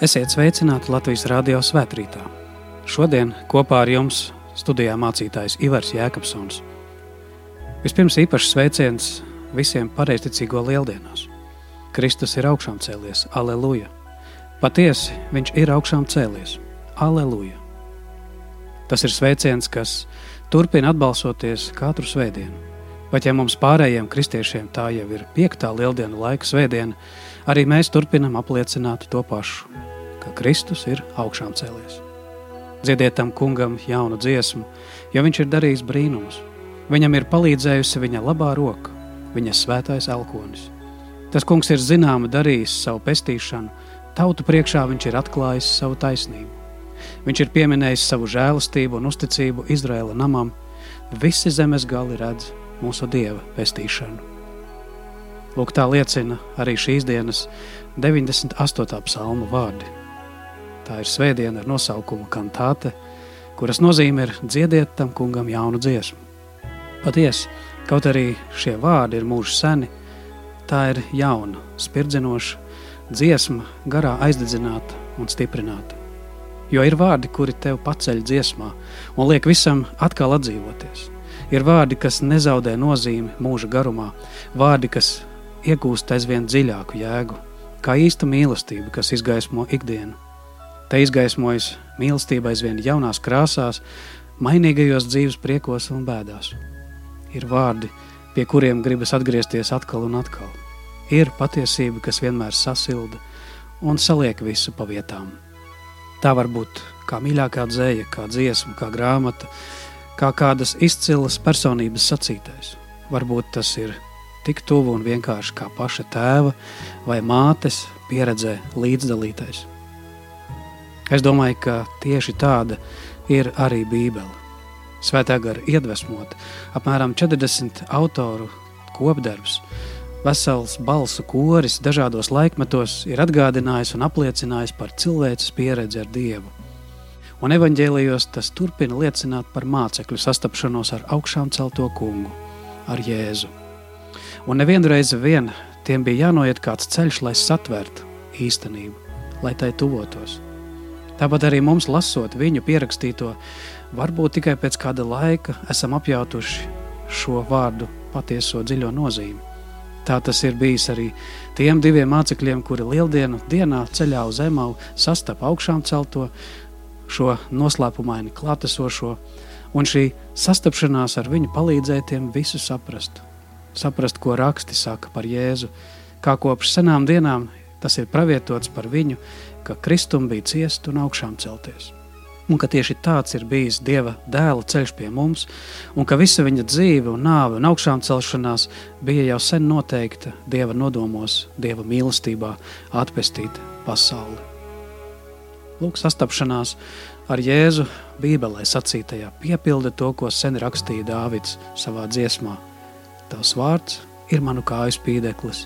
Esiet sveicināti Latvijas Rādio svētkrītā. Šodien kopā ar jums studijā mācītājs Ivars Jēkabsons. Vispirms īpašs sveiciens visiem pareizticīgo lieldienās. Kristus ir augšām cēlies, aleluja! Patiesi, viņš ir augšām cēlies, aleluja! Tas ir sveiciens, kas turpina atbalsoties katru svētdienu. Pat ja mums pārējiem kristiešiem tā jau ir piektā lieldienu laika svētdiena, arī mēs turpinam apliecināt to pašu, ka Kristus ir augšām cēlies. Dziediet tam kungam jaunu dziesmu, jo viņš ir darījis brīnumus. Viņam ir palīdzējusi viņa labā roka, viņa svētais elkonis. Tas kungs ir zināma darījis savu pestīšanu, tautu priekšā viņš ir atklājis savu taisnību. Viņš ir pieminējis savu žēlastību un uzticību Izraēla namam. Visi zemes gali redz mūsu dieva pestīšanu. Lūk, tā liecina arī šīs dienas 98. psalmu vārdi. Tā ir svētdiena ar nosaukumu kantāte, kuras nozīme ir dziediet tam kungam jaunu dziesmu. Patiesi, kaut arī šie vārdi ir mūži seni, tā ir jauna, spirdzinoša dziesma, garā aizdedzināta un stiprināta. Jo ir vārdi, kuri tev paceļ dziesmā un liek visam atkal atdzīvoties. Ir vārdi, kas nezaudē nozīmi mūža garumā, vārdi, kas iegūst aizvien dziļāku jēgu, kā īsta mīlestība, kas izgaismo ikdienu. Te izgaismojas mīlestība aizvien jaunās krāsās, mainīgajos dzīves priekos un bēdās. Ir vārdi, pie kuriem gribas atgriezties atkal un atkal. Ir patiesība, kas vienmēr sasilda un saliek visu pa vietām. Tā var būt kā mīļākā dzēja, kā dziesma, kā grāmata, kā kādas izcilas personības sacītais. Varbūt tas ir tik tuvu un vienkārši kā paša tēva vai mātes pieredzē līdzdalītais. Es domāju, ka tieši tāda ir arī Bībele. Svētā gara iedvesmot, apmēram 40 autoru kopdarbs, vesels balsu koris dažādos laikmetos ir atgādinājis un apliecinājis par cilvēces pieredzi ar Dievu. Un evaņģēlijos tas turpina liecināt par mācekļu sastapšanos ar augšām celto kungu, ar Jēzu. Un nevienreiz vien tiem bija jānoiet kāds ceļš, lai satvertu īstenību, lai tai tuvotos. Tāpat arī mums lasot viņu pierakstīto, varbūt tikai pēc kāda laika esam apjautuši šo vārdu patieso dziļo nozīmi. Tā tas ir bijis arī tiem diviem mācekļiem, kuri lieldienu dienā ceļā uz Emau sastapa augšām celto šo noslēpumaini klātesošo, un šī sastapšanās ar viņu palīdzēja tiem visu saprast. Saprast, ko raksti saka par Jēzu, kā kopš senām dienām tas ir pravietots par viņu, ka Kristum bija ciest un augšām celties un ka tieši tāds ir bijis Dieva dēla ceļš pie mums, un ka visa viņa dzīve un nāve un augšām celšanās bija jau sen noteikta Dieva nodomos, Dieva mīlestībā atpestīt pasauli. Lūk, sastapšanās ar Jēzu Bībelē sacītajā piepilda to, ko sen rakstīja Dāvids savā dziesmā. Tavs vārds ir manu kāju spīdeklis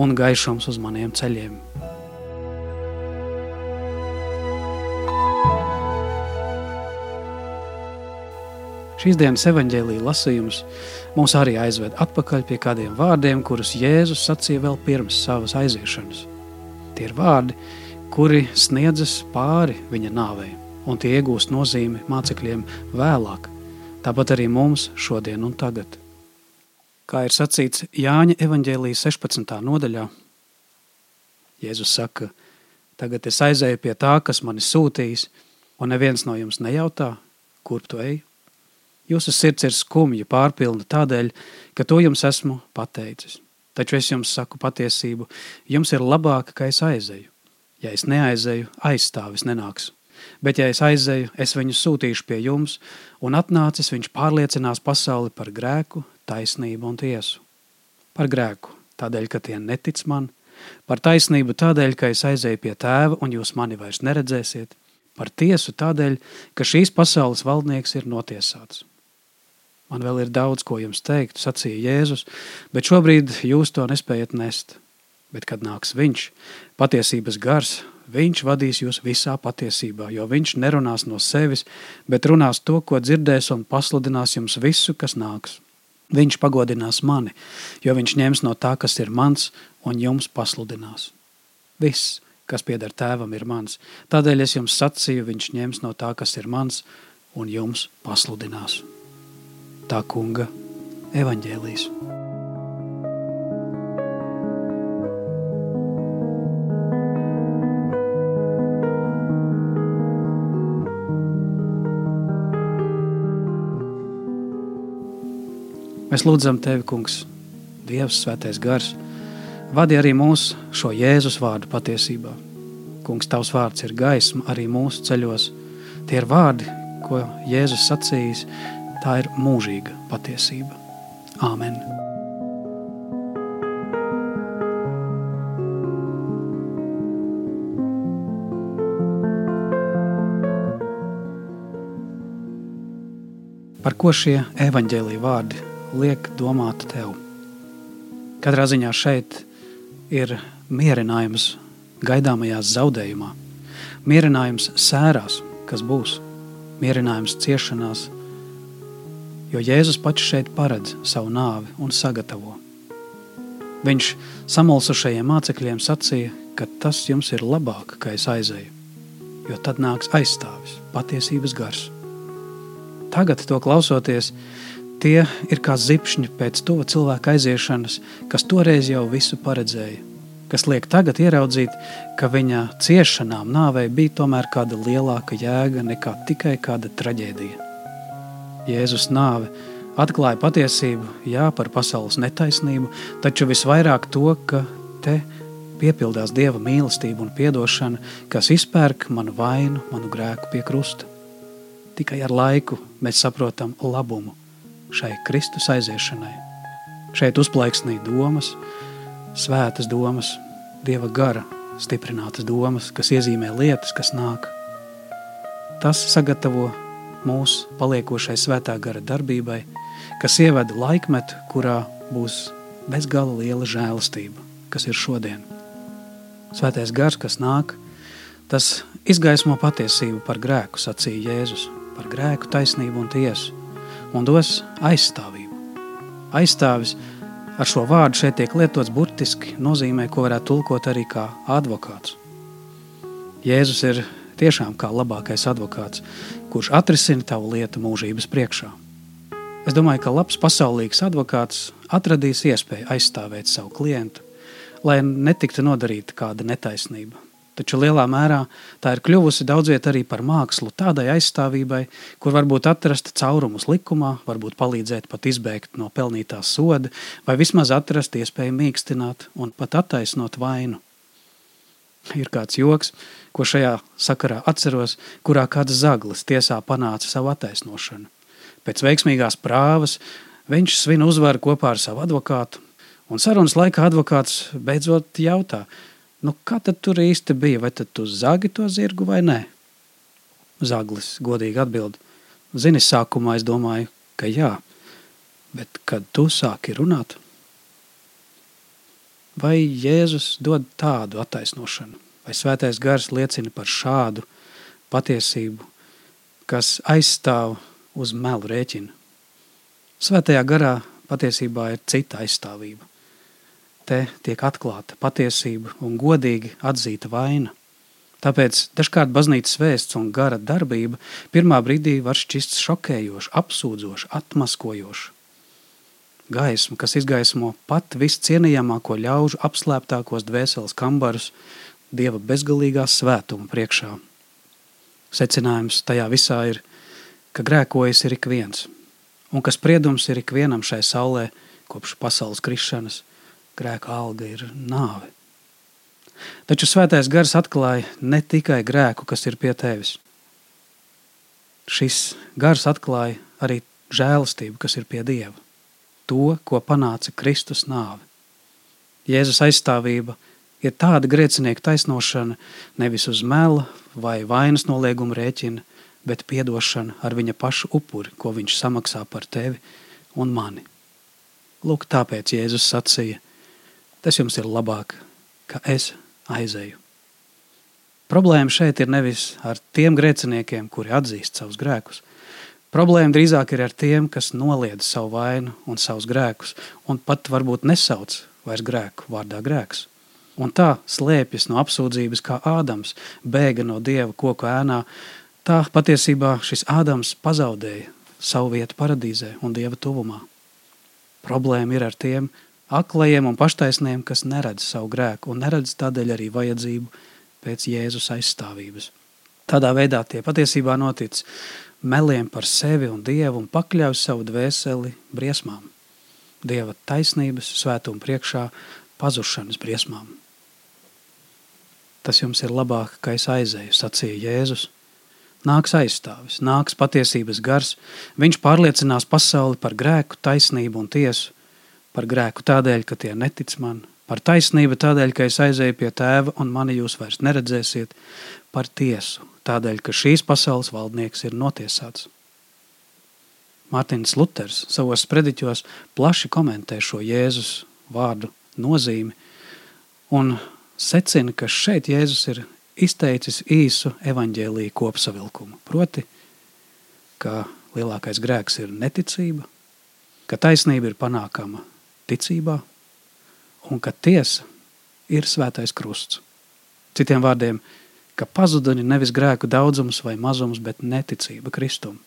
un gaišums uz maniem ceļiem. Šīs dienas evaņģēlīja lasījums mūs arī aizved atpakaļ pie kādiem vārdiem, kurus Jēzus sacīja vēl pirms savas aiziešanas. Tie ir vārdi, kuri sniedzas pāri viņa nāvei, un tie iegūst nozīmi mācekļiem vēlāk, tāpat arī mums šodien un tagad. Kā ir sacīts Jāņa evaņģēlīja 16. nodaļā, Jēzus saka, tagad es aizēju pie tā, kas mani sūtījis, un neviens no jums nejautā, kur tu ej? Jūsu sirds ir skumja, pārpilna tādēļ, ka to jums esmu pateicis. Taču es jums saku patiesību, jums ir labāk, ka es aizeju. Ja es neaizeju, aizstāvis nenāks. Bet ja es aizeju, es viņu sūtīšu pie jums, un atnācis viņš pārliecinās pasauli par grēku, taisnību un tiesu. Par grēku, tādēļ, ka tie netic man, par taisnību tādēļ, ka es aizēju pie tēva, un jūs mani vairs neredzēsiet, par tiesu tādēļ, ka šīs pasaules valdnieks ir notiesāts. Man vēl ir daudz, ko jums teikt, sacīja Jēzus, bet šobrīd jūs to nespējat nest. Bet, kad nāks viņš, patiesības gars, viņš vadīs jūs visā patiesībā, jo viņš nerunās no sevis, bet runās to, ko dzirdēs un pasludinās jums visu, kas nāks. Viņš pagodinās mani, jo viņš ņems no tā, kas ir mans, un jums pasludinās. Viss, kas pieder tēvam, ir mans. Tādēļ es jums sacīju, viņš ņems no tā, kas ir mans, un jums pasludinās. Tā kunga evaņģēlīs. Mēs lūdzam Tevi, Kungs, Dievs, Svētais Gars, vadi arī mūsu šo Jēzus vārdu patiesībā. Kungs, Tavs vārds ir gaisma arī mūsu ceļos. Tie ir vārdi, ko Jēzus sacījis, tā ir mūžīga patiesība. Āmen! Par ko šie evaņģēlīja vārdi liek domāt tev. Katrā ziņā šeit ir mierinājums gaidāmajās zaudējumā, mierinājums sērās, kas būs, mierinājums ciešanās, jo Jēzus pats šeit paredz savu nāvi un sagatavo. Viņš samulsušajiem mācekļiem sacīja, ka tas jums ir labāk, ka es aizēju, jo tad nāks aizstāvis, patiesības gars. Tagad to klausoties, Tie ir kā zipšņi pēc to cilvēka aiziešanas, kas toreiz jau visu paredzēja, kas liek tagad ieraudzīt, ka viņa ciešanām nāvei bija tomēr kāda lielāka jēga nekā tikai kāda traģēdija. Jēzus nāve atklāja patiesību, jā, par pasaules netaisnību, taču visvairāk to, ka te piepildās Dieva mīlestība un piedošana, kas izpērk manu vainu, manu grēku pie krusta. Tikai ar laiku mēs saprotam labumu, šai Kristus aiziešanai. Šeit uzplaiksnīja domas, svētas domas, Dieva gara stiprinātas domas, kas iezīmē lietas, kas nāk. Tas sagatavo mūsu paliekošai svētā gara darbībai, kas ievada laikmetu, kurā būs bezgala liela žēlastība, kas ir šodien. Svētais gars, kas nāk, tas izgaismo patiesību par grēku, sacīja Jēzus, par grēku, taisnību un tiesu un dos aizstāvību. Aizstāvis ar šo vārdu šeit tiek lietots burtiski, nozīmē, ko varētu tulkot arī kā advokāts. Jēzus ir tiešām kā labākais advokāts, kurš atrisina tavu lietu mūžības priekšā. Es domāju, ka labs pasaulīgs advokāts atradīs iespēju aizstāvēt savu klientu, lai netiktu nodarīta kāda netaisnība, Taču lielā mērā tā ir kļuvusi daudziet arī par mākslu tādai aizstāvībai, kur varbūt atrast caurumus likumā, varbūt palīdzēt pat izbēgt no pelnītā soda, vai vismaz atrast iespēju mīkstināt un pat attaisnot vainu. Ir kāds joks, ko šajā sakarā atceros, kurā kāds zaglis tiesā panāca savu attaisnošanu. Pēc veiksmīgās prāvas viņš svin uzvaru kopā ar savu advokātu, un sarunas laikā advokāts beidzot jautā – Nu, kā tad tur īsti bija? Vai tad tu zagi to zirgu vai nē? Zaglis godīgi atbild. Zini, sākumā es domāju, ka jā, bet kad tu sāki runāt, vai Jēzus dod tādu attaisnošanu, vai svētais gars liecina par šādu patiesību, kas aizstāv uz melu rēķina. Svētajā garā patiesībā ir cita aizstāvība te tiek atklāta patiesība un godīgi atzīta vaina. Tāpēc dažkārt baznīcas vēsts un gara darbība pirmā brīdī var šķist šokējoša, apsūdzoša, atmaskojoša. Gaisma, kas izgaismo pat viscienījamāko ļaužu apslēptākos dvēseles kambarus Dieva bezgalīgā svētuma priekšā. Secinājums tajā visā ir, ka grēkojas ir ik viens, un ka spriedums ir ik vienam šai saulē kopš pasaules krišanas – grēka alga ir nāve. Taču svētais gars atklāja ne tikai grēku, kas ir pie tevis. Šis gars atklāja arī žēlastību, kas ir pie Dieva. To, ko panāca Kristus nāve. Jēzus aizstāvība ir tāda grēcinieku taisnošana nevis uz mela vai vainas nolieguma rēķina, bet piedošana ar viņa pašu upuri, ko viņš samaksā par tevi un mani. Lūk, tāpēc Jēzus sacīja – tas jums ir labāk, ka es aizēju. Problēma šeit ir nevis ar tiem grēciniekiem, kuri atzīst savus grēkus. Problēma drīzāk ir ar tiem, kas noliedz savu vainu un savus grēkus, un pat varbūt nesauc vairs grēku vārdā grēks. Un tā slēpjas no apsūdzības, kā Ādams bēga no dieva koku ēnā. Tā patiesībā šis Ādams pazaudēja savu vietu paradīzē un dieva tuvumā. Problēma ir ar tiem aklajiem un paštaisniem, kas neredz savu grēku un neredz tādēļ arī vajadzību pēc Jēzus aizstāvības. Tādā veidā tie patiesībā notic meliem par sevi un Dievu un pakļauj savu dvēseli briesmām. Dieva taisnības, svētuma priekšā, pazušanas briesmām. Tas jums ir labāk, ka es aizēju, sacīja Jēzus. Nāks aizstāvis, nāks patiesības gars, viņš pārliecinās pasauli par grēku, taisnību un tiesu, par grēku tādēļ, ka tie netic man, par taisnību tādēļ, ka es aizēju pie tēva un mani jūs vairs neredzēsiet, par tiesu tādēļ, ka šīs pasaules valdnieks ir notiesāts. Mārtiņš Luters savos sprediķos plaši komentē šo Jēzus vārdu nozīmi un secina, ka šeit Jēzus ir izteicis īsu evaņģēlīju kopsavilkumu. Proti, ka lielākais grēks ir neticība, ka taisnība ir panākama ticībā un ka tiesa ir svētais krusts. Citiem vārdiem, ka pazuduni nevis grēku daudzums vai mazums, bet neticība Kristum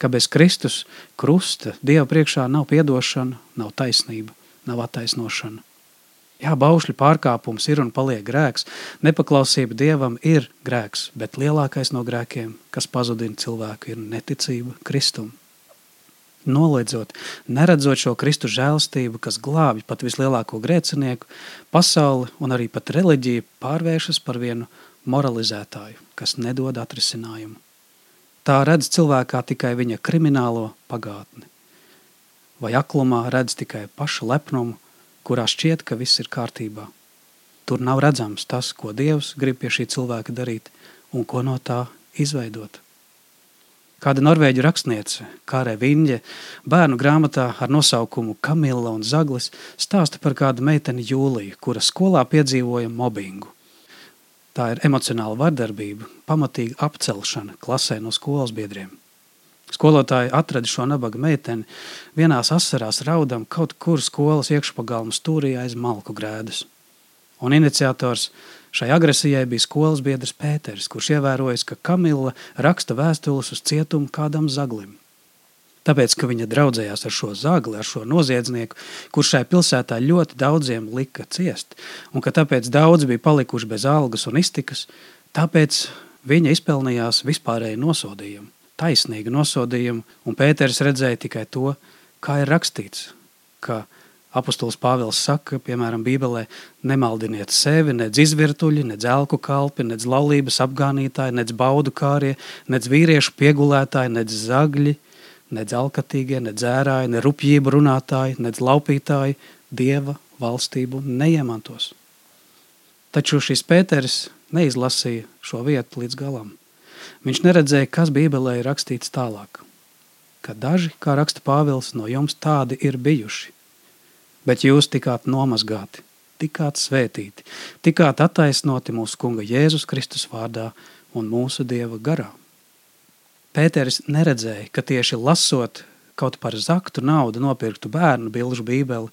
ka bez Kristus krusta Dieva priekšā nav piedošana, nav taisnība, nav attaisnošana. Jā, baušļu pārkāpums ir un paliek grēks, nepaklausība Dievam ir grēks, bet lielākais no grēkiem, kas pazudina cilvēku, ir neticība Kristum. Noliedzot, neredzot šo Kristu žēlstību, kas glābj pat vislielāko grēcinieku, pasauli un arī pat reliģiju pārvēršas par vienu moralizētāju, kas nedod atrisinājumu. Tā redz cilvēkā tikai viņa kriminālo pagātni. Vai aklumā redz tikai pašu lepnumu, kurā šķiet, ka viss ir kārtībā. Tur nav redzams tas, ko Dievs grib pie šī cilvēka darīt un ko no tā izveidot. Kāda norvēģu rakstniece, Kāre Viņģe, bērnu grāmatā ar nosaukumu Kamila un Zaglis stāsta par kādu meiteni Jūliju, kura skolā piedzīvoja mobbingu. Tā ir emocionāla vardarbība, pamatīga apcelšana klasē no skolas biedriem. Skolotāji atrada šo nabaga meiteni vienās asarās raudam kaut kur skolas iekšpagalma stūrī aiz malku grēdas. Un iniciators šai agresijai bija skolas biedrs Pēters, kurš ievērojis, ka Kamila raksta vēstules uz cietumu kādam zaglim. Tāpēc, ka viņa draudzējās ar šo zagli, ar šo noziedznieku, kurš šai pilsētā ļoti daudziem lika ciest, un ka tāpēc daudz bija palikuši bez algas un iztikas, tāpēc viņa izpelnījās vispārēju nosodījumu, taisnīgu nosodījumu, un Pēters redzēja tikai to, kā ir rakstīts, ka apustulis Pāvils saka, piemēram, Bībelē, nemaldiniet sevi, nedz izvirtuļi, nedz elku kalpi, nedz laulības apgānītāji, nedz baudu kārie, nedz vīriešu piegulētāji, nedz zagļi, nedz alkatīgie, nedz ērāji, ne rupjību runātāji, nedz laupītāji dieva valstību neiemantos. Taču šis Pēteris neizlasīja šo vietu līdz galam. Viņš neredzēja, kas Bībelē ir rakstīts tālāk. Ka daži, kā raksta Pāvils, no jums tādi ir bijuši, bet jūs tikāt nomazgāti, tikāt svētīti, tikāt attaisnoti mūsu kunga Jēzus Kristus vārdā un mūsu Dieva garā. Pēteris neredzēja, ka tieši lasot kaut par zaktu naudu nopirktu bērnu bilžu bībeli,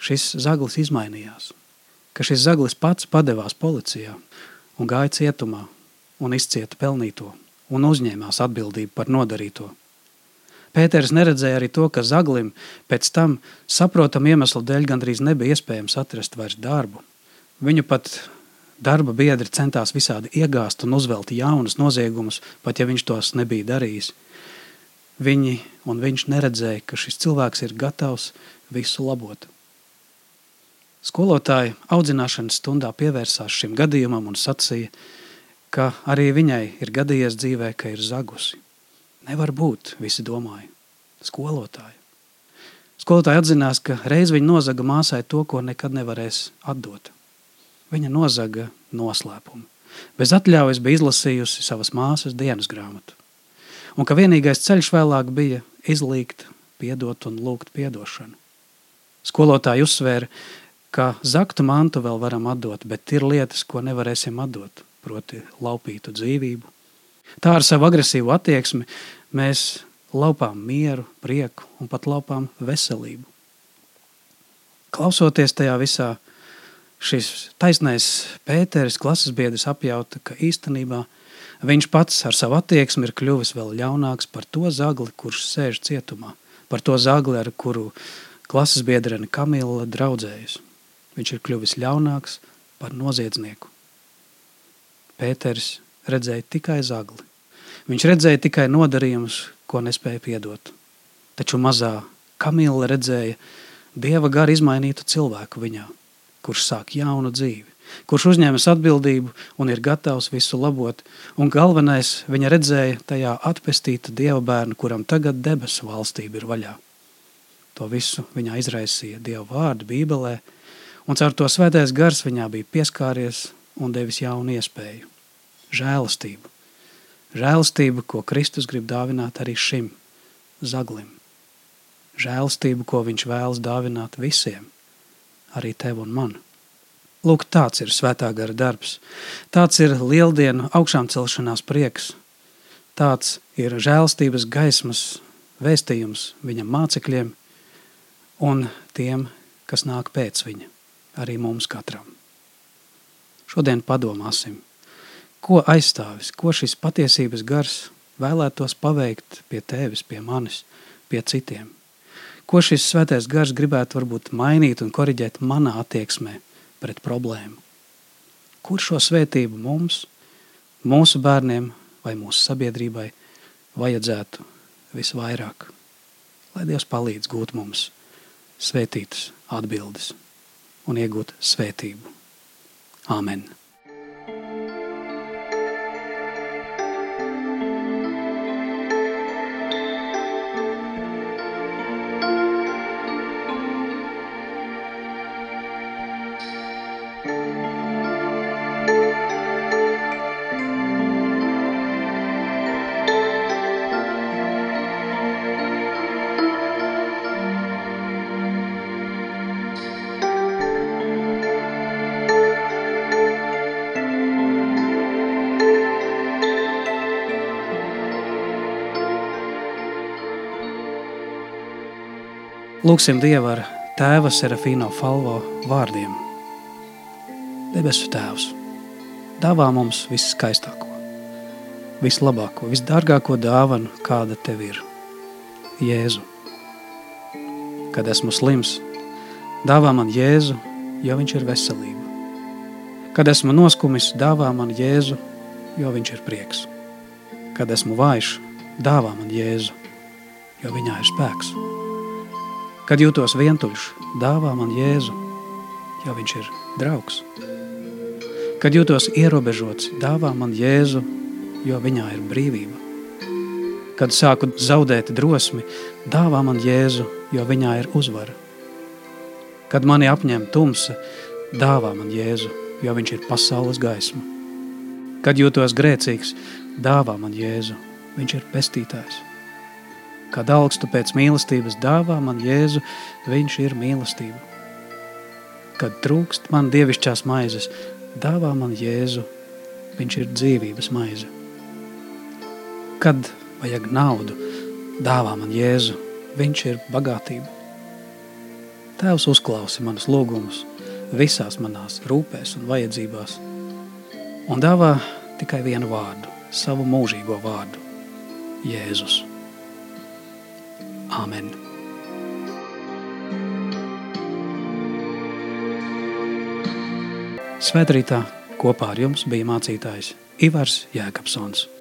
šis zaglis izmainījās. Ka šis zaglis pats padevās policijā un gāja cietumā un izcieta pelnīto un uzņēmās atbildību par nodarīto. Pēters neredzēja arī to, ka zaglim pēc tam saprotam iemeslu dēļ gandrīz nebija iespējams atrast vairs darbu. Viņu pat darba biedri centās visādi iegāzt un uzvelt jaunus noziegumus, pat ja viņš tos nebija darījis. Viņi un viņš neredzēja, ka šis cilvēks ir gatavs visu labot. Skolotāji audzināšanas stundā pievērsās šim gadījumam un sacīja, ka arī viņai ir gadījies dzīvē, ka ir zagusi. Nevar būt, visi domāja. Skolotāji. Skolotāji atzinās, ka reiz viņa nozaga māsai to, ko nekad nevarēs atdot. Viņa nozaga noslēpumu. Bez atļaujas bija izlasījusi savas māsas dienas grāmatu. Un ka vienīgais ceļš vēlāk bija izlīgt, piedot un lūgt piedošanu. Skolotāji uzsvēra, ka zaktu mantu vēl varam atdot, bet ir lietas, ko nevarēsim atdot, proti laupītu dzīvību. Tā ar savu agresīvu attieksmi mēs laupām mieru, prieku un pat laupām veselību. Klausoties tajā visā, šis taisnais Pēteris, klases biedrs, apjauta, ka īstenībā viņš pats ar savu attieksmi ir kļuvis vēl ļaunāks par to zagli, kurš sēž cietumā, par to zagli, ar kuru klases biedrene Kamila draudzējas. Viņš ir kļuvis ļaunāks par noziedznieku. Pēteris redzēja tikai zagli. Viņš redzēja tikai nodarījumus, ko nespēja piedot. Taču mazā Kamila redzēja Dieva garu izmainītu cilvēku viņā – kurš sāk jaunu dzīvi, kurš uzņemas atbildību un ir gatavs visu labot, un galvenais viņa redzēja tajā atpestīta Dieva bērnu, kuram tagad debesu valstība ir vaļā. To visu viņā izraisīja Dieva vārdu bībelē, un caur to svētais gars viņā bija pieskāries un devis jaunu iespēju – žēlastību. Žēlastību, ko Kristus grib dāvināt arī šim zaglim. Žēlastību, ko viņš vēlas dāvināt visiem – arī tev un man. Lūk, tāds ir svētā gara darbs. Tāds ir lieldienu augšām celšanās prieks. Tāds ir žēlstības gaismas vēstījums viņam mācekļiem un tiem, kas nāk pēc viņa, arī mums katram. Šodien padomāsim, ko aizstāvis, ko šis patiesības gars vēlētos paveikt pie tevis, pie manis, pie citiem ko šis svētais gars gribētu varbūt mainīt un koriģēt manā attieksmē pret problēmu. Kur šo svētību mums, mūsu bērniem vai mūsu sabiedrībai vajadzētu visvairāk? Lai Dievs palīdz gūt mums svētītas atbildes un iegūt svētību. Āmen! Lūksim Dievu ar tēva Serafīno Falvo vārdiem. Debesu tēvs, dāvā mums viskaistāko, vislabāko, visdārgāko dāvanu, kāda tev ir. Jēzu. Kad esmu slims, dāvā man Jēzu, jo viņš ir veselība. Kad esmu noskumis, dāvā man Jēzu, jo viņš ir prieks. Kad esmu vājš, dāvā man Jēzu, jo viņā ir spēks. Kad jūtos vientuļš, dāvā man Jēzu, jo viņš ir draugs. Kad jūtos ierobežots, dāvā man Jēzu, jo viņā ir brīvība. Kad sāku zaudēt drosmi, dāvā man Jēzu, jo viņā ir uzvara. Kad mani apņem tumsa, dāvā man Jēzu, jo viņš ir pasaules gaisma. Kad jūtos grēcīgs, dāvā man Jēzu, viņš ir pestītājs. Kad augstu pēc mīlestības dāvā man Jēzu, viņš ir mīlestība. Kad trūkst man dievišķās maizes, dāvā man Jēzu, viņš ir dzīvības maize. Kad vajag naudu, dāvā man Jēzu, viņš ir bagātība. Tēvs uzklausi manus lūgumus visās manās rūpēs un vajadzībās un dāvā tikai vienu vārdu, savu mūžīgo vārdu – Jēzus. Āmen! Svētrītā kopā ar jums bija mācītājs Ivars Jēkabsons.